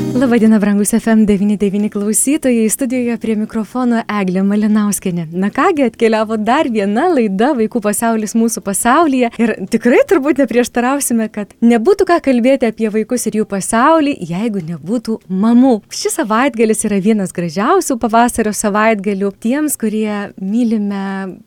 Labadiena, brangus FM99 klausytojai, studijoje prie mikrofono Eglė Malinauskenė. Na kągi, atkeliavo dar viena laida Vaikų pasaulis mūsų pasaulyje ir tikrai turbūt neprieštarausime, kad nebūtų ką kalbėti apie vaikus ir jų pasaulį, jeigu nebūtų mamų. Šis savaitgalis yra vienas gražiausių pavasario savaitgalių tiems, kurie mylime,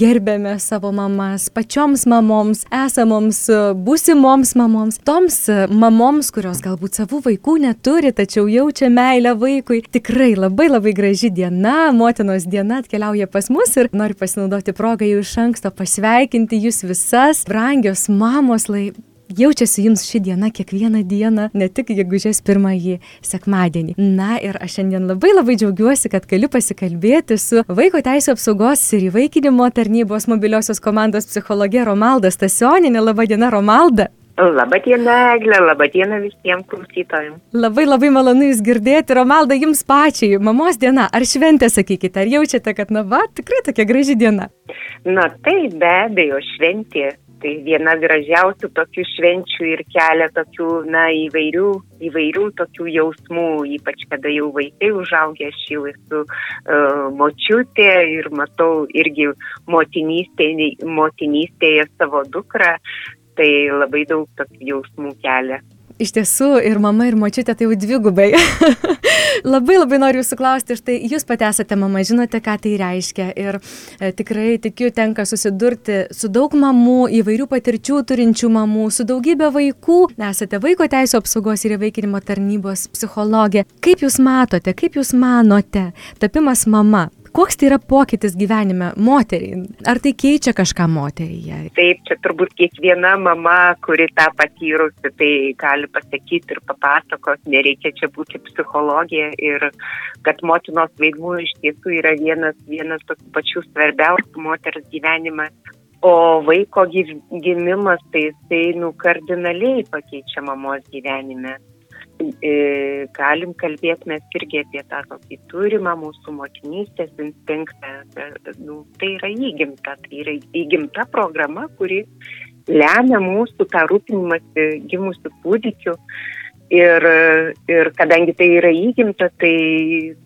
gerbėme savo mamas, pačioms mamoms, esamoms, būsimoms mamoms, toms mamoms, kurios galbūt savų vaikų neturi turi, tačiau jaučia meilę vaikui. Tikrai labai labai graži diena, motinos diena atkeliauja pas mus ir noriu pasinaudoti progą jau iš anksto pasveikinti jūs visas, brangios mamos, lai jaučiasi jums ši diena kiekvieną dieną, ne tik gegužės pirmąjį sekmadienį. Na ir aš šiandien labai labai džiaugiuosi, kad galiu pasikalbėti su Vaiko Teisų apsaugos ir įvaikinimo tarnybos mobiliosios komandos psichologė Romalda Stasioninė. Labadiena, Romalda. Labadiena, Eglė, labadiena visiems klausytojams. Labai labai malonu Jūs girdėti. Romalda, Jums pačiai, mamos diena, ar šventė, sakykite, ar jaučiate, kad, na, va, tikrai tokia graži diena? Na, tai be abejo, šventė. Tai viena gražiausių tokių švenčių ir kelia tokių, na, įvairių, įvairių tokių jausmų, ypač kada jau vaikai užaugę, aš jau esu uh, močiutė ir matau irgi motinystėje, motinystėje savo dukrą, tai labai daug tokių jausmų kelia. Iš tiesų, ir mama, ir močiutė tai jau dvigubai. labai labai noriu jūsų klausti, štai jūs pati esate mama, žinote, ką tai reiškia. Ir e, tikrai tikiu, tenka susidurti su daug mamų, įvairių patirčių turinčių mamų, su daugybė vaikų. Esate vaiko teisų apsaugos ir įvaikinimo tarnybos psichologė. Kaip jūs matote, kaip jūs manote, tapimas mama, Koks tai yra pokytis gyvenime moteriai? Ar tai keičia kažką moteryje? Taip, čia turbūt kiekviena mama, kuri tą patyrusi, tai gali pasakyti ir papasakos, nereikia čia būti psichologija ir kad motinos vaidmuo iš tiesų yra vienas, vienas tokių pačių svarbiausių moters gyvenime. O vaiko gimimas tai jisai nu kardinaliai pakeičia mamos gyvenime. E, galim kalbėti mes irgi apie tą tokį turimą mūsų motinystės instinktą. Nu, tai yra įgimta, tai yra įgimta programa, kuri lemia mūsų tą rūpinimąsi gimusių kūdikių. Ir, ir kadangi tai yra įgimta, tai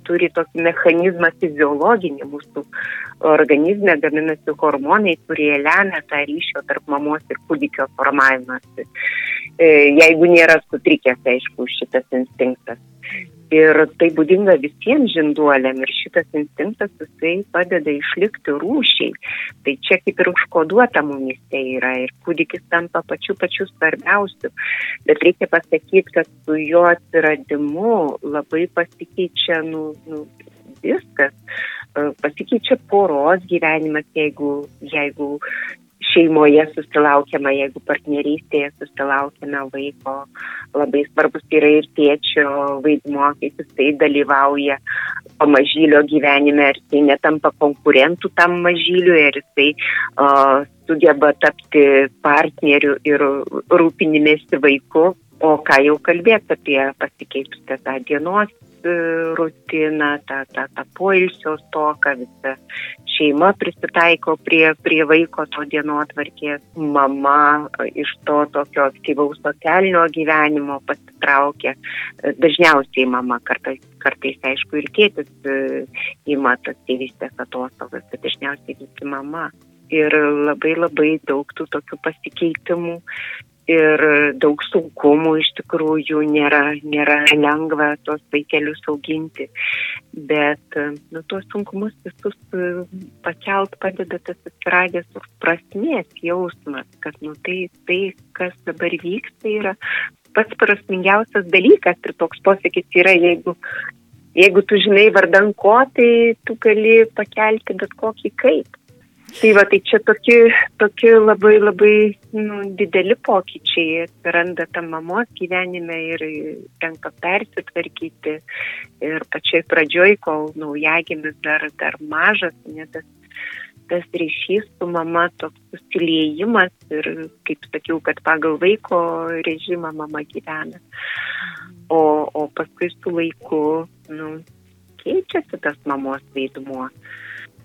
turi tokį mechanizmą fiziologinį mūsų organizme gaminasi hormonai, kurie lemia tą ryšio tarp mamos ir kūdikio formavimąsi. E, jeigu nėra sutrikęs, aišku, šitas instinktas. Ir tai būdinga visiems žinduoliam ir šitas instinktas jisai padeda išlikti rūšiai. Tai čia kaip ir užkoduota mumise yra ir kūdikis tampa pačiu pačiu svarbiausiu. Bet reikia pasakyti, kad su jo atsiradimu labai pasikeičia nu, nu, viskas. E, pasikeičia poros gyvenimas, jeigu, jeigu šeimoje susilaukiama, jeigu partnerystėje susilaukiame vaiko, labai svarbus yra ir tėčio vaidmuo, kaip jisai dalyvauja mažylio gyvenime, ar jisai netampa konkurentų tam mažyliui, ar jisai uh, sugeba tapti partneriu ir rūpinimėsi vaiku. O ką jau kalbėti apie pasikeitusią tą dienos rutiną, tą, tą, tą poilsio stoką, visa šeima prisitaiko prie, prie vaiko to dienotvarkės, mama iš to tokio aktyvaus socialinio gyvenimo pasitraukia, dažniausiai mama kartais, kartais aišku ir tėtis įma tas tėvystės atostogas, bet dažniausiai visi mama. Ir labai labai daug tų tokių pasikeitimų ir daug sunkumų iš tikrųjų nėra, nėra lengva tos vaikelius auginti, bet nu, tuos sunkumus visus pakelt padeda tas atsiradęs prasmės jausmas, kad nu, tai, tai, kas dabar vyksta, yra pats prasmingiausias dalykas ir toks posakis yra, jeigu, jeigu tu žinai vardan ko, tai tu gali pakelti bet kokį kaip. Tai va, tai čia tokie, tokie labai labai nu, dideli pokyčiai atsiranda tam mamos gyvenime ir tenka persitvarkyti. Ir pačioj pradžioj, kol naujagimis dar, dar mažas, ne tas tas ryšys su mama, toks susiliejimas ir, kaip sakiau, kad pagal vaiko režimą mama gyvena. O, o paskui su laiku, nu, keičiasi tas mamos vaidmuo.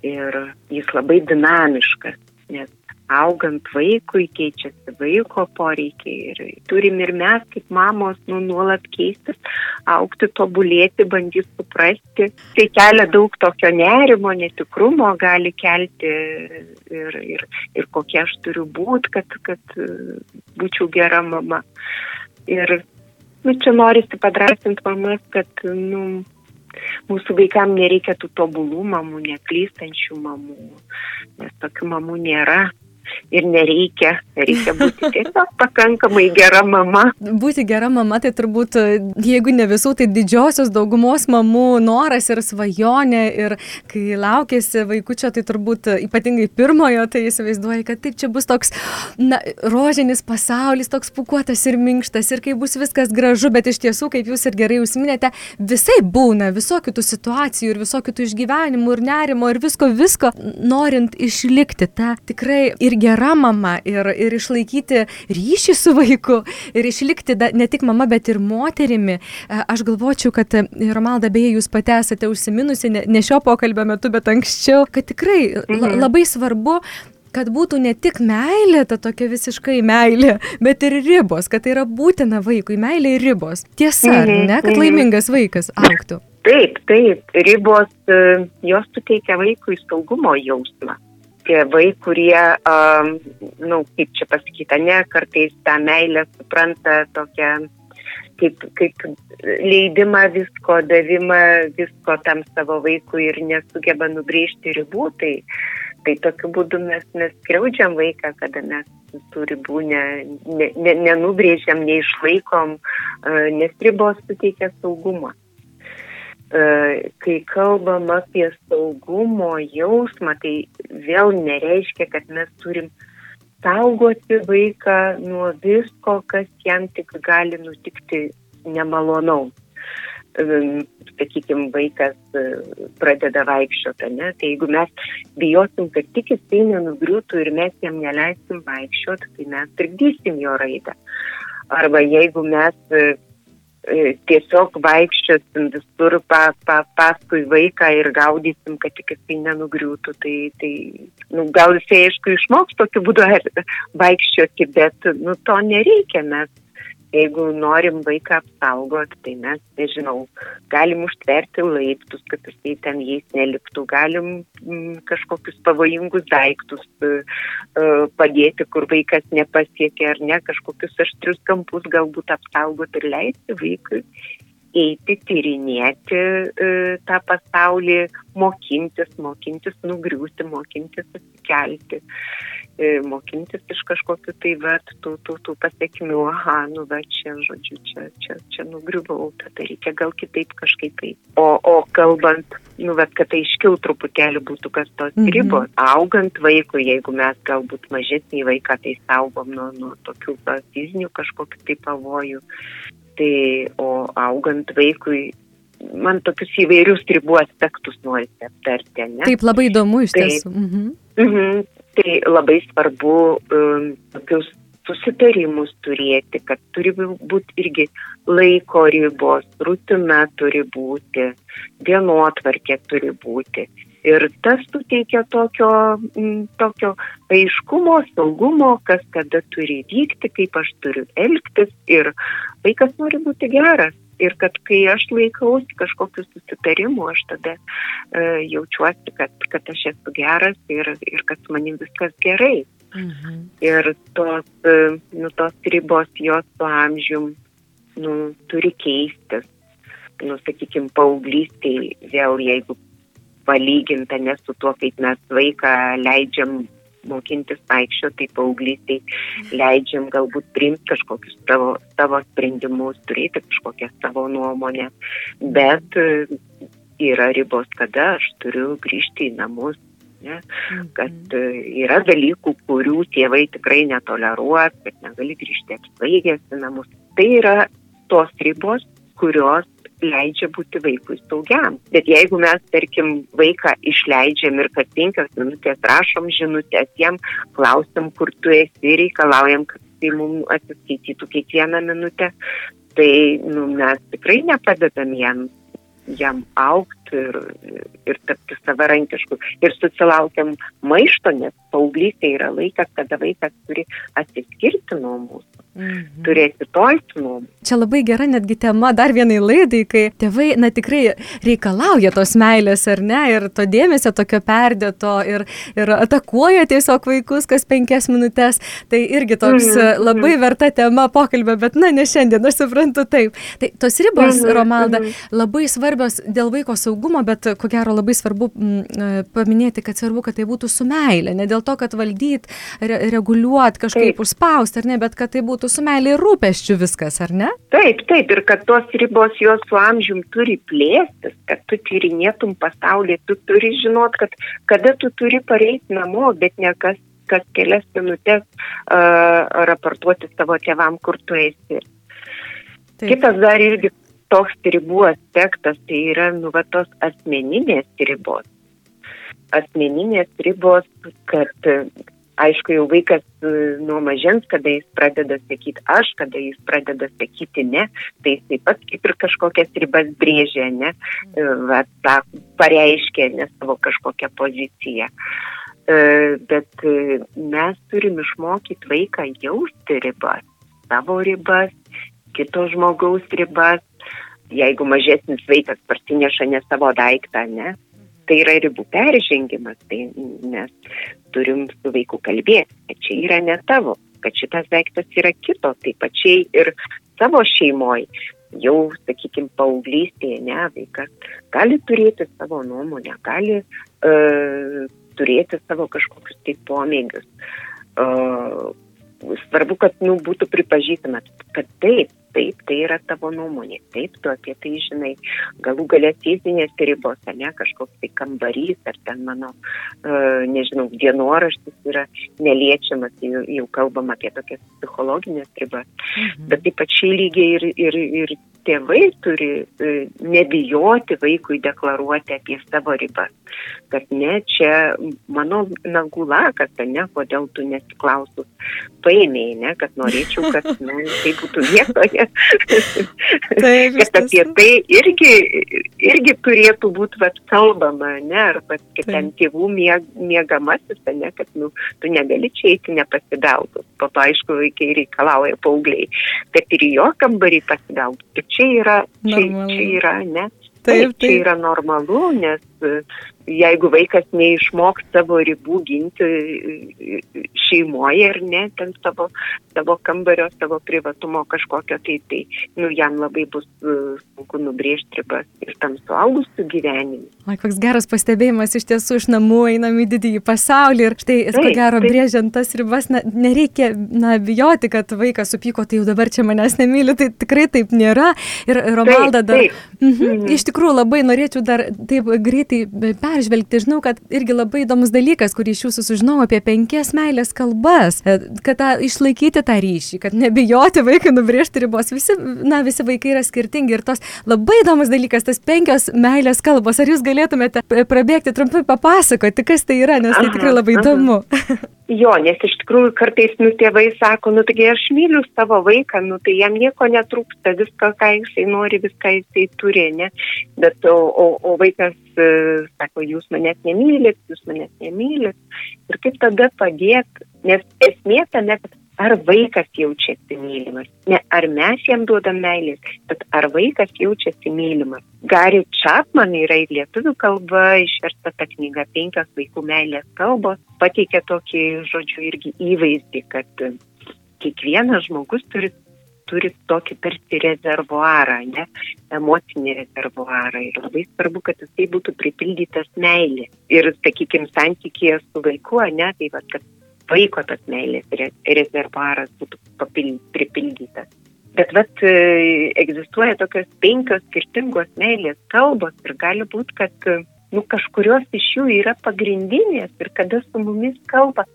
Ir jis labai dinamiškas, nes augant vaikui keičiasi vaiko poreikiai ir turim ir mes kaip mamos nu, nuolat keistis, aukti, tobulėti, bandyti suprasti. Tai kelia daug tokio nerimo, netikrumo gali kelti ir, ir, ir kokia aš turiu būti, kad, kad būčiau gera mama. Ir nu, čia norisi padrasinti mamas, kad nu, mūsų vaikams nereikia tų tobulų mamų, neklystančių mamų, nes tokių mamų nėra ir nereikia, reikia būti tiesiog pakankamai gera mama. Būti gera mama, tai turbūt, jeigu ne visų, tai didžiosios daugumos mamų noras ir svajonė ir kai laukėsi vaikučio, tai turbūt ypatingai pirmojo, tai įsivaizduoji, kad taip čia bus toks, na, rožinis pasaulis, toks pukuotas ir minkštas ir kai bus viskas gražu, bet iš tiesų, kaip jūs ir gerai užsiminėte, visai būna visokių tų situacijų ir visokių tų išgyvenimų ir nerimo ir visko, visko, norint išlikti tą tikrai ir gera mama ir, ir išlaikyti ryšį su vaiku ir išlikti da, ne tik mama, bet ir moterimi. E, aš galvočiau, kad e, Romalda, beje, jūs pati esate užsiminusi ne, ne šio pokalbio metu, bet anksčiau, kad tikrai mhm. labai svarbu kad būtų ne tik meilė, ta tokia visiškai meilė, bet ir ribos, kad tai yra būtina vaikui, meilė ir ribos. Tiesa, ar mhm, ne, kad mhm. laimingas vaikas auktų? Taip, taip, ribos, e, jos suteikia vaikui saugumo jausmą tėvai, kurie, um, na, nu, kaip čia pasakyta, ne, kartais tą meilę supranta tokią kaip, kaip leidimą visko, davimą visko tam savo vaikui ir nesugeba nubrėžti ribų, tai, tai tokiu būdu mes, mes skriaudžiam vaiką, kada mes tų ribų ne, ne, ne, nenubrėžiam, neišlaikom, nes ribos suteikia saugumą. E, kai kalbam apie saugumo jausmą, tai vėl nereiškia, kad mes turim saugoti vaiką nuo visko, kas jam tik gali nutikti nemalonaus. E, Sakykime, vaikas e, pradeda vaikščioti, ne? tai jeigu mes bijosim, kad tik jisai nenugriūtų ir mes jam neleisim vaikščioti, tai mes trikdysim jo raidą. Arba jeigu mes tiesiog vaikščiosim visur pa, pa, paskui vaiką ir gaudysim, kad tik jisai nenugriūtų. Tai, tai nu, gal jisai aišku išmoks tokiu būdu vaikščioti, bet nu, to nereikia. Mes jeigu norim vaiką apsaugoti, tai mes, nežinau, galim užtverti laiptus, kad jisai ten jais neliktų, galim m, mm, kažkokius pavojingus daiktus uh, padėti, kur vaikas nepasiekia ar ne, kažkokius aštrius kampus galbūt apsaugoti ir leisti vaikui eiti, tyrinėti uh, tą pasaulį, mokintis, mokintis nugriūti, mokintis atsikelti. E, mokintis iš kažkokiu tai vat, tų, tų, tų pasiekmių, aha, nu va čia, žodžiu, čia, čia, čia nugriuvau, tada reikia gal kitaip kažkaip tai. O, o kalbant, nu va, kad tai iškiau truputėlį būtų kas tos mhm. ribos, augant vaikui, jeigu mes galbūt mažesnį vaiką tai saugom nuo, nuo tokių va, fizinių kažkokių tai pavojų, tai o augant vaikui man tokius įvairius ribų aspektus norisi aptarti. Ne? Taip, labai įdomu iš tiesų. Tai, mhm. Mhm, tai labai svarbu um, tokius susitarimus turėti, kad turi būti irgi laiko ribos, rutina turi būti, dienotvarkė turi būti. Ir tas suteikia tokio, tokio aiškumo, saugumo, kas kada turi vykti, kaip aš turiu elgtis ir vaikas nori būti geras ir kad kai aš laikausi kažkokiu susitarimu, aš tada e, jaučiuosi, kad, kad aš esu geras ir, ir kad su manim viskas gerai. Mhm. Ir tos, e, nu, tos ribos jos su amžium nu, turi keistis. Nu, sakykime, paauglystėje vėl jeigu palyginta ne su tuo, kaip mes vaiką leidžiam mokintis vaikščio, tai paauglystai leidžiam galbūt priimti kažkokius savo, savo sprendimus, turėti kažkokią savo nuomonę, bet e, yra ribos, kada aš turiu grįžti į namus. Ne? Kad mhm. e, yra dalykų, kurių tėvai tikrai netoleruos, kad negali grįžti apsvaigęs į namus. Tai yra tos ribos, kurios leidžia būti vaikui saugiam. Bet jeigu mes, tarkim, vaiką išleidžiam ir kad penkios minutės rašom žinutės, jam klausim, kur tu esi, reikalaujam, kad tai mums atsiskaitytų kiekvieną minutę, tai nu, mes tikrai nepadedam jam, jam aukti ir, ir tapti savarankišku. Ir susilaukiam maišto, nes paauglystė yra laikas, kada vaikas turi atsiskirti nuo mūsų mhm. turėti tolti nuo. Čia labai gera netgi tema dar vienai laidai, kai tėvai, na tikrai reikalauja tos meilės ar ne, ir to dėmesio tokio perdėto, ir, ir atakuoja tiesiog vaikus kas penkias minutės. Tai irgi toks mhm. labai mhm. verta tema pokalbio, bet na ne šiandien, aš suprantu taip. Tai tos ribos, mhm. Romalda, mhm. labai svarbios dėl vaiko saugumo, bet ko gero labai svarbu m, e, paminėti, kad svarbu, kad tai būtų su meilė, ne dėl to, kad valdyt, re, reguliuot, kažkaip užspausti, ar ne, bet kad tai būtų su meilė ir rūpeščiu viskas, ar ne? Taip, taip, ir kad tos ribos jos su amžium turi plėstis, kad tu tyrinėtum pasaulį, tu turi žinot, kad kada tu turi pareiti namo, bet ne kas, kas kelias minutės uh, raportuoti savo tėvam, kur tu esi. Taip. Kitas dar irgi toks ribų aspektas, tai yra nu, va, tos asmeninės ribos. Asmeninės ribos, kad aišku, jau vaikas e, nuo mažens, kada jis pradeda sakyti aš, kada jis pradeda sakyti ne, tai jis taip pat kaip ir kažkokias ribas brėžia, ne, e, va, tą pareiškia, ne savo kažkokią poziciją. E, bet mes turim išmokyti vaiką jausti ribas, savo ribas, kito žmogaus ribas. Jeigu mažesnis vaikas parsineša ne savo daiktą, ne, tai yra ribų peržengimas, tai mes turim su vaiku kalbėti, kad čia yra ne tavo, kad šitas daiktas yra kito, tai pačiai ir savo šeimoje, jau, sakykime, paauglystėje, ne, vaikas gali turėti savo nuomonę, gali uh, turėti savo kažkokius tai pomėgius. Uh, svarbu, kad nu, būtų pripažįstama, kad taip, taip, tai yra tavo nuomonė, taip, tu apie tai žinai. Galų galės fizinės ribos, ne, kažkoks tai kambarys, ar ten mano, uh, nežinau, dienoraštis yra neliečiamas, jau, jau kalbam apie tokias psichologinės ribas. Mhm. Bet taip pačiai lygiai ir, ir, ir tėvai turi uh, nebijoti vaikui deklaruoti apie savo ribas. Kad ne, čia mano nagų lakas, ne, kodėl tu nesiklausus paėmėjai, ne, kad norėčiau, kad ne, tai būtų vietoje kad apie tai irgi, irgi turėtų būti vat, kalbama, ne, arba kad ten tėvų mieg, miegamasis, ne, kad nu, tu negali čia eiti nepasidautus. Po to, aišku, vaikai reikalauja paaugliai, kad ir jo kambarį pasidautus. Čia yra, čia, čia yra, ne. Taip, taip. Čia yra normalu, nes jeigu vaikas neišmoks savo ribų ginti šeimoje ir ne, ten savo, savo kambario, savo privatumo kažkokio, tai, tai nu, jam labai bus e, sunku nubrėžti ribas ir tam suaugusių gyvenimui. O koks geras pastebėjimas iš tiesų iš namų einam į didįjį pasaulį ir štai, ko gero, taip. brėžiant tas ribas, na, nereikia na, bijoti, kad vaikas supyko, tai jau dabar čia manęs nemyli, tai tikrai taip nėra. Ir Romalda dar, taip, taip. Mhm, mhm. iš tikrųjų labai norėčiau dar taip greitai perėti peržvelgti. Žinau, kad irgi labai įdomus dalykas, kurį iš jūsų sužinau apie penkias meilės kalbas, e, kad tą, išlaikyti tą ryšį, kad nebijoti vaikai nubrėžti ribos. Visi, na, visi vaikai yra skirtingi ir tos labai įdomus dalykas, tas penkios meilės kalbos. Ar jūs galėtumėte prabėgti trumpai papasakoti, kas tai yra, nes tai tikrai labai įdomu. Jo, nes iš tikrųjų kartais, nu, tėvai sako, nu, taigi aš myliu savo vaiką, nu, tai jam nieko netrūksta, viską, ką jisai nori, viską jisai turi, ne? Bet o, o, o vaikas sako, jūs manęs nemylit, jūs manęs nemylit. Ir kaip tada padėti, nes esmė tame, kad ar vaikas jaučiasi mylimas. Ne ar mes jam duodam meilės, bet ar vaikas jaučiasi mylimas. Gary Chapman yra į lietuvių kalbą išversta ta knyga penkios vaikų meilės kalbos, pateikia tokį, žodžiu, irgi įvaizdį, kad kiekvienas žmogus turi turi tokį tarsi rezervuarą, ne, emocinį rezervuarą. Ir labai svarbu, kad jisai būtų pripildytas meilė. Ir, sakykime, santykėje su vaiku, ne, tai va, kad vaiko tas meilės rezervuaras būtų pripildytas. Bet vat e, egzistuoja tokios penkios skirtingos meilės kalbos ir gali būti, kad nu, kažkurios iš jų yra pagrindinės ir kada su mumis kalba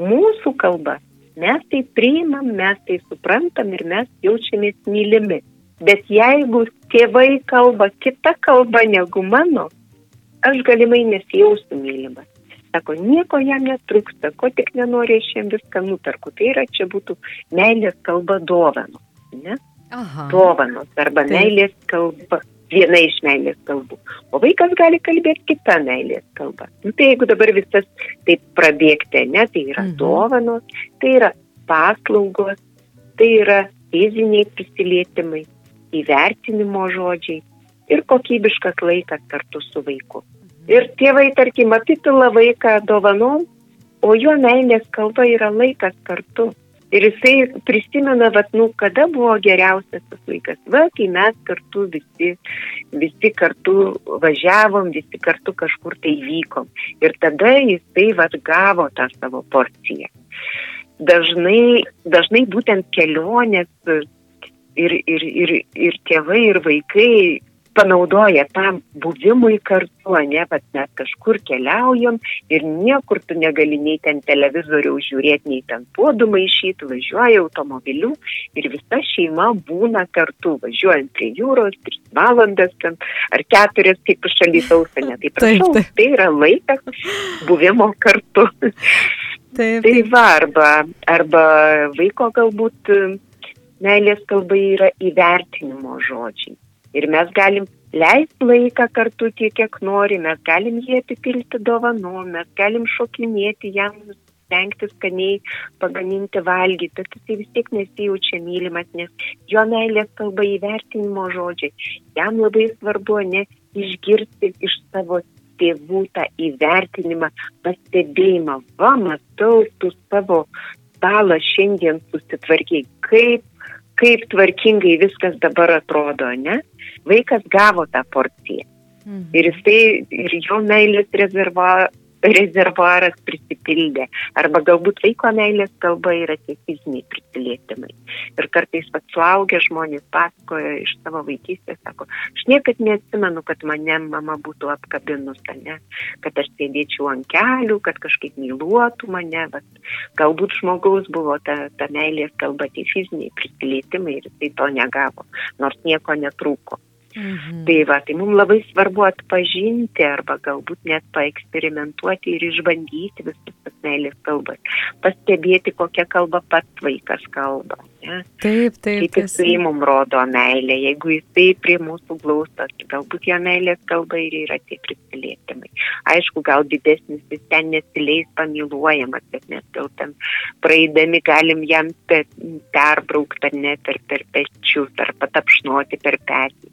mūsų kalba, mes tai priimam, mes tai suprantam ir mes jaučiamės mylimi. Bet jeigu tėvai kalba kita kalba negu mano, aš galimai nesijausiu mylimas. Sako, nieko jam netrūksta, ko tik nenori, aš jam viską nuperku. Tai yra, čia būtų meilės kalba dovanos. Ne? Aha. Dovanos arba Taip. meilės kalba viena iš meilės kalbų. O vaikas gali kalbėti kitą meilės kalbą. Nu, tai jeigu dabar visas taip prabėgti, ne, tai yra mhm. dovanos, tai yra paslaugos, tai yra fiziniai prisilietimai, įvertinimo žodžiai ir kokybiškas laikas kartu su vaiku. Ir tėvai, tarkim, apipila vaiką dovanom, o jo meilės kalba yra laikas kartu. Ir jisai prisimena, vat, nu, kada buvo geriausias tas laikas. Va, kai mes kartu visi, visi kartu važiavom, visi kartu kažkur tai vykom. Ir tada jisai vat, gavo tą savo porciją. Dažnai, dažnai būtent kelionės ir, ir, ir, ir tėvai, ir vaikai panaudoja tam buvimui kartu, ne, bet mes kažkur keliaujam ir niekur tu negali nei ten televizorių žiūrėti, nei ten puodų maišyti, važiuoja automobiliu ir visa šeima būna kartu, važiuojant prie jūros, 3 valandas ten, ar 4, kaip šaly sausinė. Tai prašau, taip, taip. tai yra laikas buvimo kartu. Taip, taip. Tai va, arba, arba vaiko galbūt meilės kalba yra įvertinimo žodžiai. Ir mes galim leisti laiką kartu tiek, kiek nori, mes galim jį apipilti dovanom, mes galim šokinėti jam, stengtis skaniai pagaminti valgyti, bet jisai vis tiek nesijaučia mylimas, nes jo meilės kalba įvertinimo žodžiai. Jam labai svarbu ne išgirsti iš savo tėvų tą įvertinimą, pastebėjimą. Va, matau, tu savo stalą šiandien susitvarkiai, kaip kaip tvarkingai viskas dabar atrodo, ne? Vaikas gavo tą porciją. Mhm. Ir jisai, ir jo meilės rezerva, rezervuaras prisipildė. Arba galbūt vaiko meilės kalba yra tie fiziniai prisilietimai. Ir kartais pat suaugę žmonės pasakoja iš savo vaikystės, sako, aš niekad neatsimenu, kad mane mama būtų apkabinus, ne? kad aš sėdėčiau ant kelių, kad kažkaip myluotų mane, bet galbūt žmogaus buvo ta, ta meilės kalba, tie fiziniai prisilietimai ir jisai to negavo, nors nieko netrūko. Mhm. Tai va, tai mums labai svarbu atpažinti arba galbūt net paeksperimentuoti ir išbandyti visas tas meilės kalbas. Pastebėti, kokią kalbą pats vaikas kalba. Ne? Taip, taip. Kaip jisai mums rodo meilę. Jeigu jisai prie mūsų glaustas, galbūt jo meilės kalba ir yra tie prisilietimai. Aišku, gal didesnis jis ten nesileis pamiluojamas, bet mes gal ten praeidami galim jam perbraukti ar ne per, per pečius, ar patapšnoti per petį.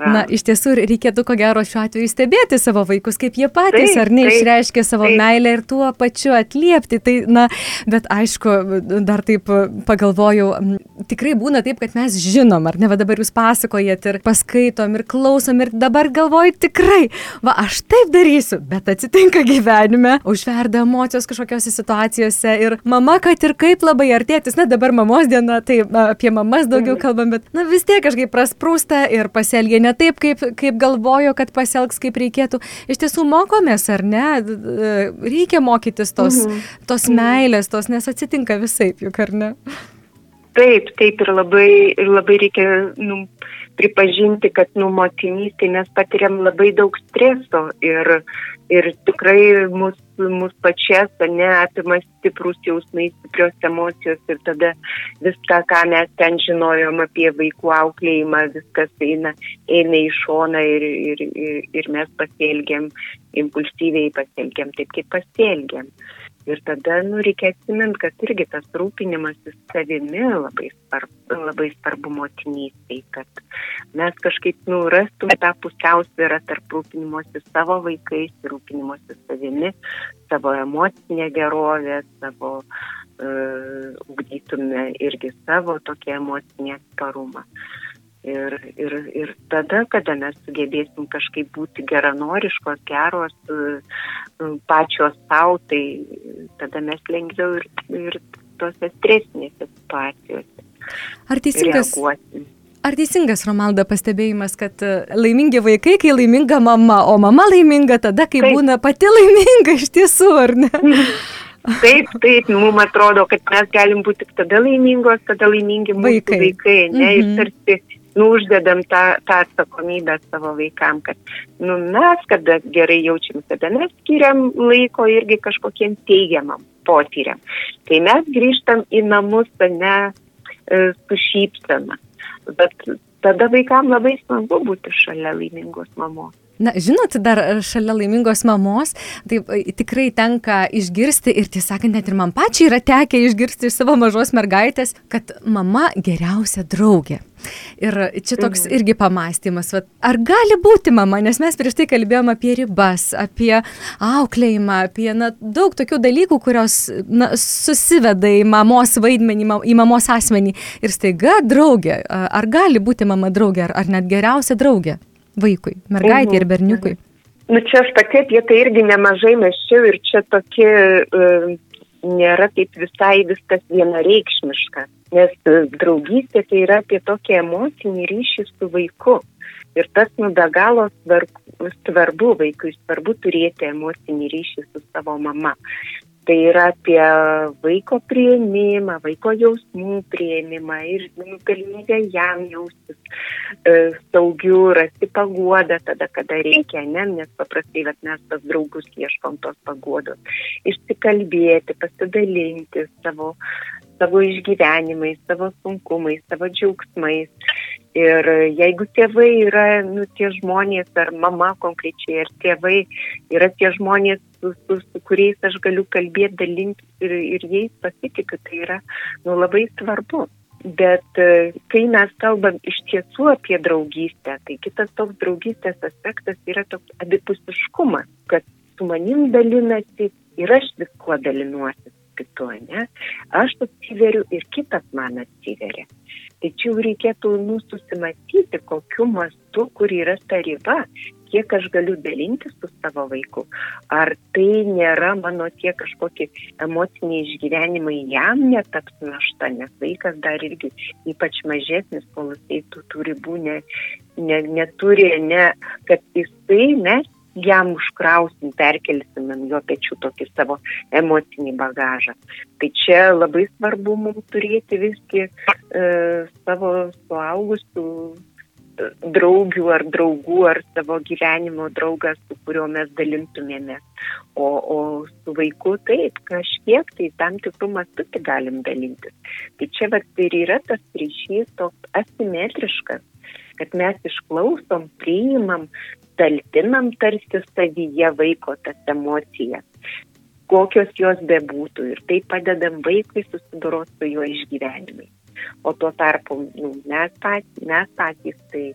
Na, iš tiesų reikėtų ko gero šiuo atveju stebėti savo vaikus, kaip jie patys taip, ar ne išreiškia savo taip. meilę ir tuo pačiu atliepti. Tai, na, bet aišku, dar taip pagalvojau, tikrai būna taip, kad mes žinom, ar ne, va dabar jūs pasakojat ir paskaitom ir klausom ir dabar galvoju tikrai, va aš taip darysiu, bet atsitinka gyvenime, užverda emocijos kažkokiose situacijose ir mama, kad ir kaip labai artėtis, na dabar mamos diena, tai apie mamas daugiau mhm. kalbam, bet na vis tiek kažkaip prasprūsta ir pasielgia ne taip, kaip, kaip galvojo, kad pasielgs kaip reikėtų. Iš tiesų mokomės, ar ne? Reikia mokytis tos, mhm. tos mhm. meilės, tos, nes atsitinka visai, juk ar ne? Taip, taip ir labai, ir labai reikia nu, pripažinti, kad nu, motinystė mes patiriam labai daug streso ir, ir tikrai mus, mus pačias, ne, apima stiprus jausmai, stiprios emocijos ir tada viską, ką mes ten žinojom apie vaikų auklėjimą, viskas eina, eina į šoną ir, ir, ir, ir mes pasielgiam, impulsyviai pasielgiam taip, kaip pasielgiam. Ir tada, nu, reikia atsimint, kad irgi tas rūpinimasis savimi labai svarbu, labai svarbu motinystėj, kad mes kažkaip, nu, rastume tą pusiausvyrą tarp rūpinimuosi savo vaikais rūpinimuosi savimi, savo emocinę gerovę, savo, uh, ugdytume irgi savo tokį emocinį atsparumą. Ir, ir, ir tada, kada mes sugebėsim kažkaip būti geranoriškos, geros, e, pačios savo, tai tada mes lengviau ir, ir tose stresinėse situacijose. Ar teisingas, reaguosim. Ar teisingas, Romalda, pastebėjimas, kad e, laimingi vaikai, kai laiminga mama, o mama laiminga tada, kai taip. būna pati laiminga iš tiesų, ar ne? Taip, taip, mums atrodo, kad mes galim būti tik tada laimingos, kada laimingi mūsų vaikai, vaikai ne, mm -hmm. ir mhm. tarsi nu, uždedam tą, tą atsakomybę savo vaikam, kad nu, mes, kada gerai jaučiam, tada mes skiriam laiko irgi kažkokiem teigiamam potyriam. Tai mes grįžtam į namus, ne e, su šypsena. Bet tada vaikam labai smagu būti šalia laimingos mamos. Na, žinot, dar šalia laimingos mamos, tai tikrai tenka išgirsti ir tiesą sakant, net ir man pačiai yra tekę išgirsti iš savo mažos mergaitės, kad mama geriausia draugė. Ir čia toks mhm. irgi pamastymas, vat, ar gali būti mama, nes mes prieš tai kalbėjom apie ribas, apie auklėjimą, apie na, daug tokių dalykų, kurios na, susiveda į mamos vaidmenį, į mamos asmenį. Ir staiga draugė, ar gali būti mama draugė, ar, ar net geriausia draugė? vaikui, mergaitė ir mhm. berniukui? Nu čia aš pati apie tai irgi nemažai meščiau ir čia tokie uh, nėra taip visai viskas vienareikšmiška, nes uh, draugystė tai yra apie tokį emocinį ryšį su vaiku. Ir tas nu be galo svarbu, svarbu vaikui, svarbu turėti emocinį ryšį su savo mama. Tai yra apie vaiko prieimimą, vaiko jausmų prieimimą ir nu, galimybę jam jaustis e, saugiu, rasti paguodą tada, kada reikia, ne? nes paprastai vat, mes tas draugus ieškom tos paguodos. Išsikalbėti, pasidalinti savo, savo išgyvenimais, savo sunkumais, savo džiaugsmais. Ir jeigu tėvai yra, nu, tie žmonės, ar mama konkrečiai, ar tėvai yra tie žmonės, su, su, su kuriais aš galiu kalbėti, dalinti ir, ir jais pasitikiu, tai yra nu, labai svarbu. Bet e, kai mes kalbam iš tiesų apie draugystę, tai kitas toks draugystės aspektas yra toks abipusiškumas, kad su manim dalinasi ir aš viskuo dalinuosi kitu, ne? Aš atsiveriu ir kitas man atsiveria. Tačiau reikėtų nu, susimatyti, kokiu mastu, kur yra ta riba, kiek aš galiu dalinti su savo vaiku. Ar tai nėra mano tie kažkokie emociniai išgyvenimai jam netaps našta, nes vaikas dar irgi ypač mažesnis, kol jisai tų ribų ne, ne, neturi, ne, kad jisai mes jam užkrausim, perkelsim ant jo pečių tokį savo emocinį bagažą. Tai čia labai svarbu mums turėti visgi e, savo suaugusių e, draugių ar draugų ar savo gyvenimo draugas, su kuriuo mes dalintumėmės. O, o su vaiku taip, kažkiek tai tam tikrų mastų tik galim dalintis. Tai čia vat ir yra tas ryšys toks asimetriškas, kad mes išklausom, priimam, talpinam tarsi savyje vaiko tas emocijas, kokios jos bebūtų ir tai padedam vaikui susidoroti su jo išgyvenimais. O tuo tarpu nu, mes, patys, mes patys, tai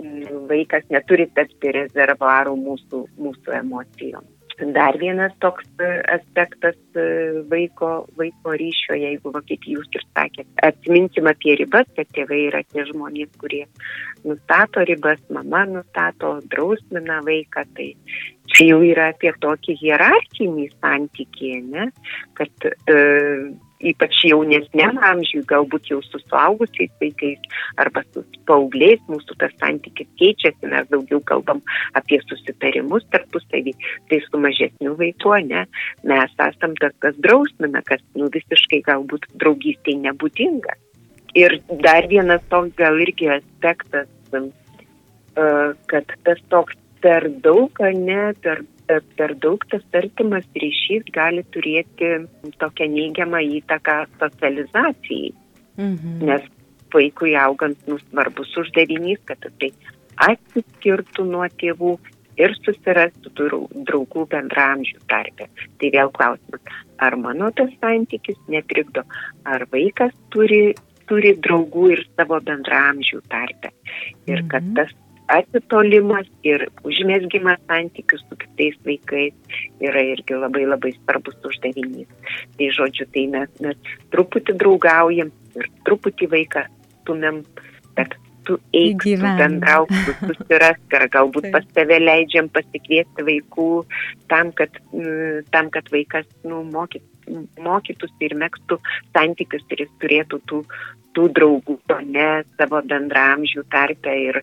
mm, vaikas neturi tapti rezervarų mūsų, mūsų emocijom. Dar vienas toks e, aspektas e, vaiko, vaiko ryšio, jeigu kaip jūs ir sakėt, atsiminkim apie ribas, kad tėvai yra tie žmonės, kurie nustato ribas, mama nustato, drausmina vaiką, tai čia jau yra apie tokį hierarchinį santykį, ne? kad e, ypač jaunesniam amžiui, galbūt jau su suaugusiais vaikais arba su paaugliais, mūsų tas santykis keičiasi, mes daugiau kalbam apie susitarimus tarpusavį, tai su mažesniu vaiku, ne, mes esam tas, kas drausmina, kas nu, visiškai galbūt draugystėje nebūdinga. Ir dar vienas toks gal irgi aspektas, kad tas toks per daug, ne, per per daug tas artimas ryšys gali turėti tokią neigiamą įtaką socializacijai. Mhm. Nes vaikui augant nu, svarbus uždavinys, kad jisai atsiskirtų nuo tėvų ir susirastų draugų bendramžių tarpę. Tai vėl klausimas, ar mano tas santykis netrikdo, ar vaikas turi, turi draugų ir savo bendramžių tarpę. Ir kad mhm. tas atitolimas ir užmėsgymas santykių su kitais vaikais yra irgi labai labai svarbus uždavinys. Tai žodžiu, tai mes, mes truputį draugaujam ir truputį vaiką stumėm, bet tu eik, tu bendrauk, tu susirask, ar galbūt pas tave leidžiam pasikviesti vaikų tam, kad, tam, kad vaikas nu, mokyt, mokytųsi ir mėgstų santykius ir jis turėtų tų, tų draugų, o ne savo bendramžių tarpę ir,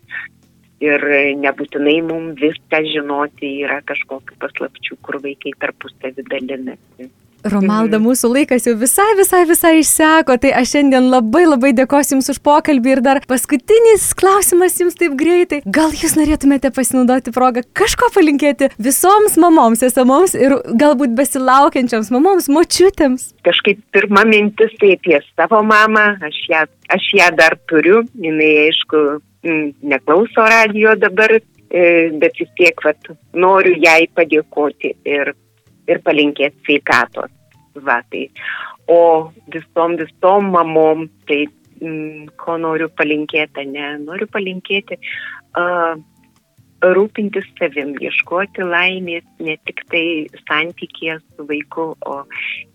ir nebūtinai mums viską žinoti yra kažkokiu paslapčių, kur vaikai tarpusavį dalinasi. Romalda, mhm. mūsų laikas jau visai, visai, visai išseko, tai aš šiandien labai labai dėkosiu Jums už pokalbį ir dar paskutinis klausimas Jums taip greitai. Gal Jūs norėtumėte pasinaudoti progą kažko palinkėti visoms mamoms, esamoms ir galbūt besilaukiančiams mamoms, močiutėms? Kažkaip pirma mintis tai apie savo mamą, aš ją, aš ją dar turiu, jinai aišku neklauso radio dabar, e, bet vis tiek vat, noriu jai padėkoti ir ir palinkėti sveikatos. Va, tai. O visom, visom mamom, tai mm, ko noriu palinkėti, ne, noriu palinkėti uh, rūpintis savim, ieškoti laimės ne tik tai santykėje su vaiku, o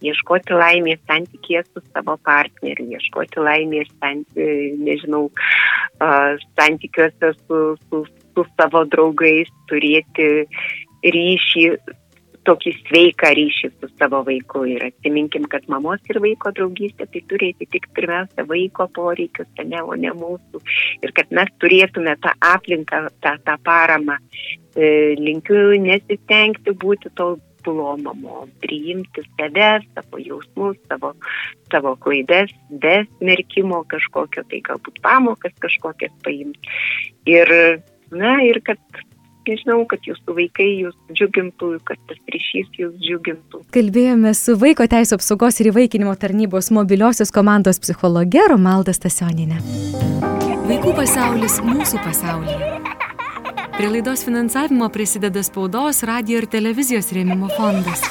ieškoti laimės santykėje su savo partneriu, ieškoti laimės, santy, nežinau, uh, santykiuose su, su, su savo draugais, turėti ryšį tokį sveiką ryšį su savo vaiku ir atsiminkim, kad mamos ir vaiko draugystė tai turi atitikti pirmiausia vaiko poreikius, ne, o ne mūsų. Ir kad mes turėtume tą aplinką, tą, tą paramą. E, linkiu nesistengti būti to mamom, priimti save, savo jausmus, savo, savo klaidas, be smerkimo kažkokio, tai galbūt pamokas kažkokias paimti. Ir, na, ir kad nežinau, kad jūsų vaikai jūs džiugintų, kad tas ryšys jūs džiugintų. Kalbėjome su Vaiko Teisų apsaugos ir įvaikinimo tarnybos mobiliosios komandos psichologe Romalda Stasioninė. Vaikų pasaulis mūsų pasaulyje. Prie laidos finansavimo prisideda spaudos, radio ir televizijos rėmimo fondas.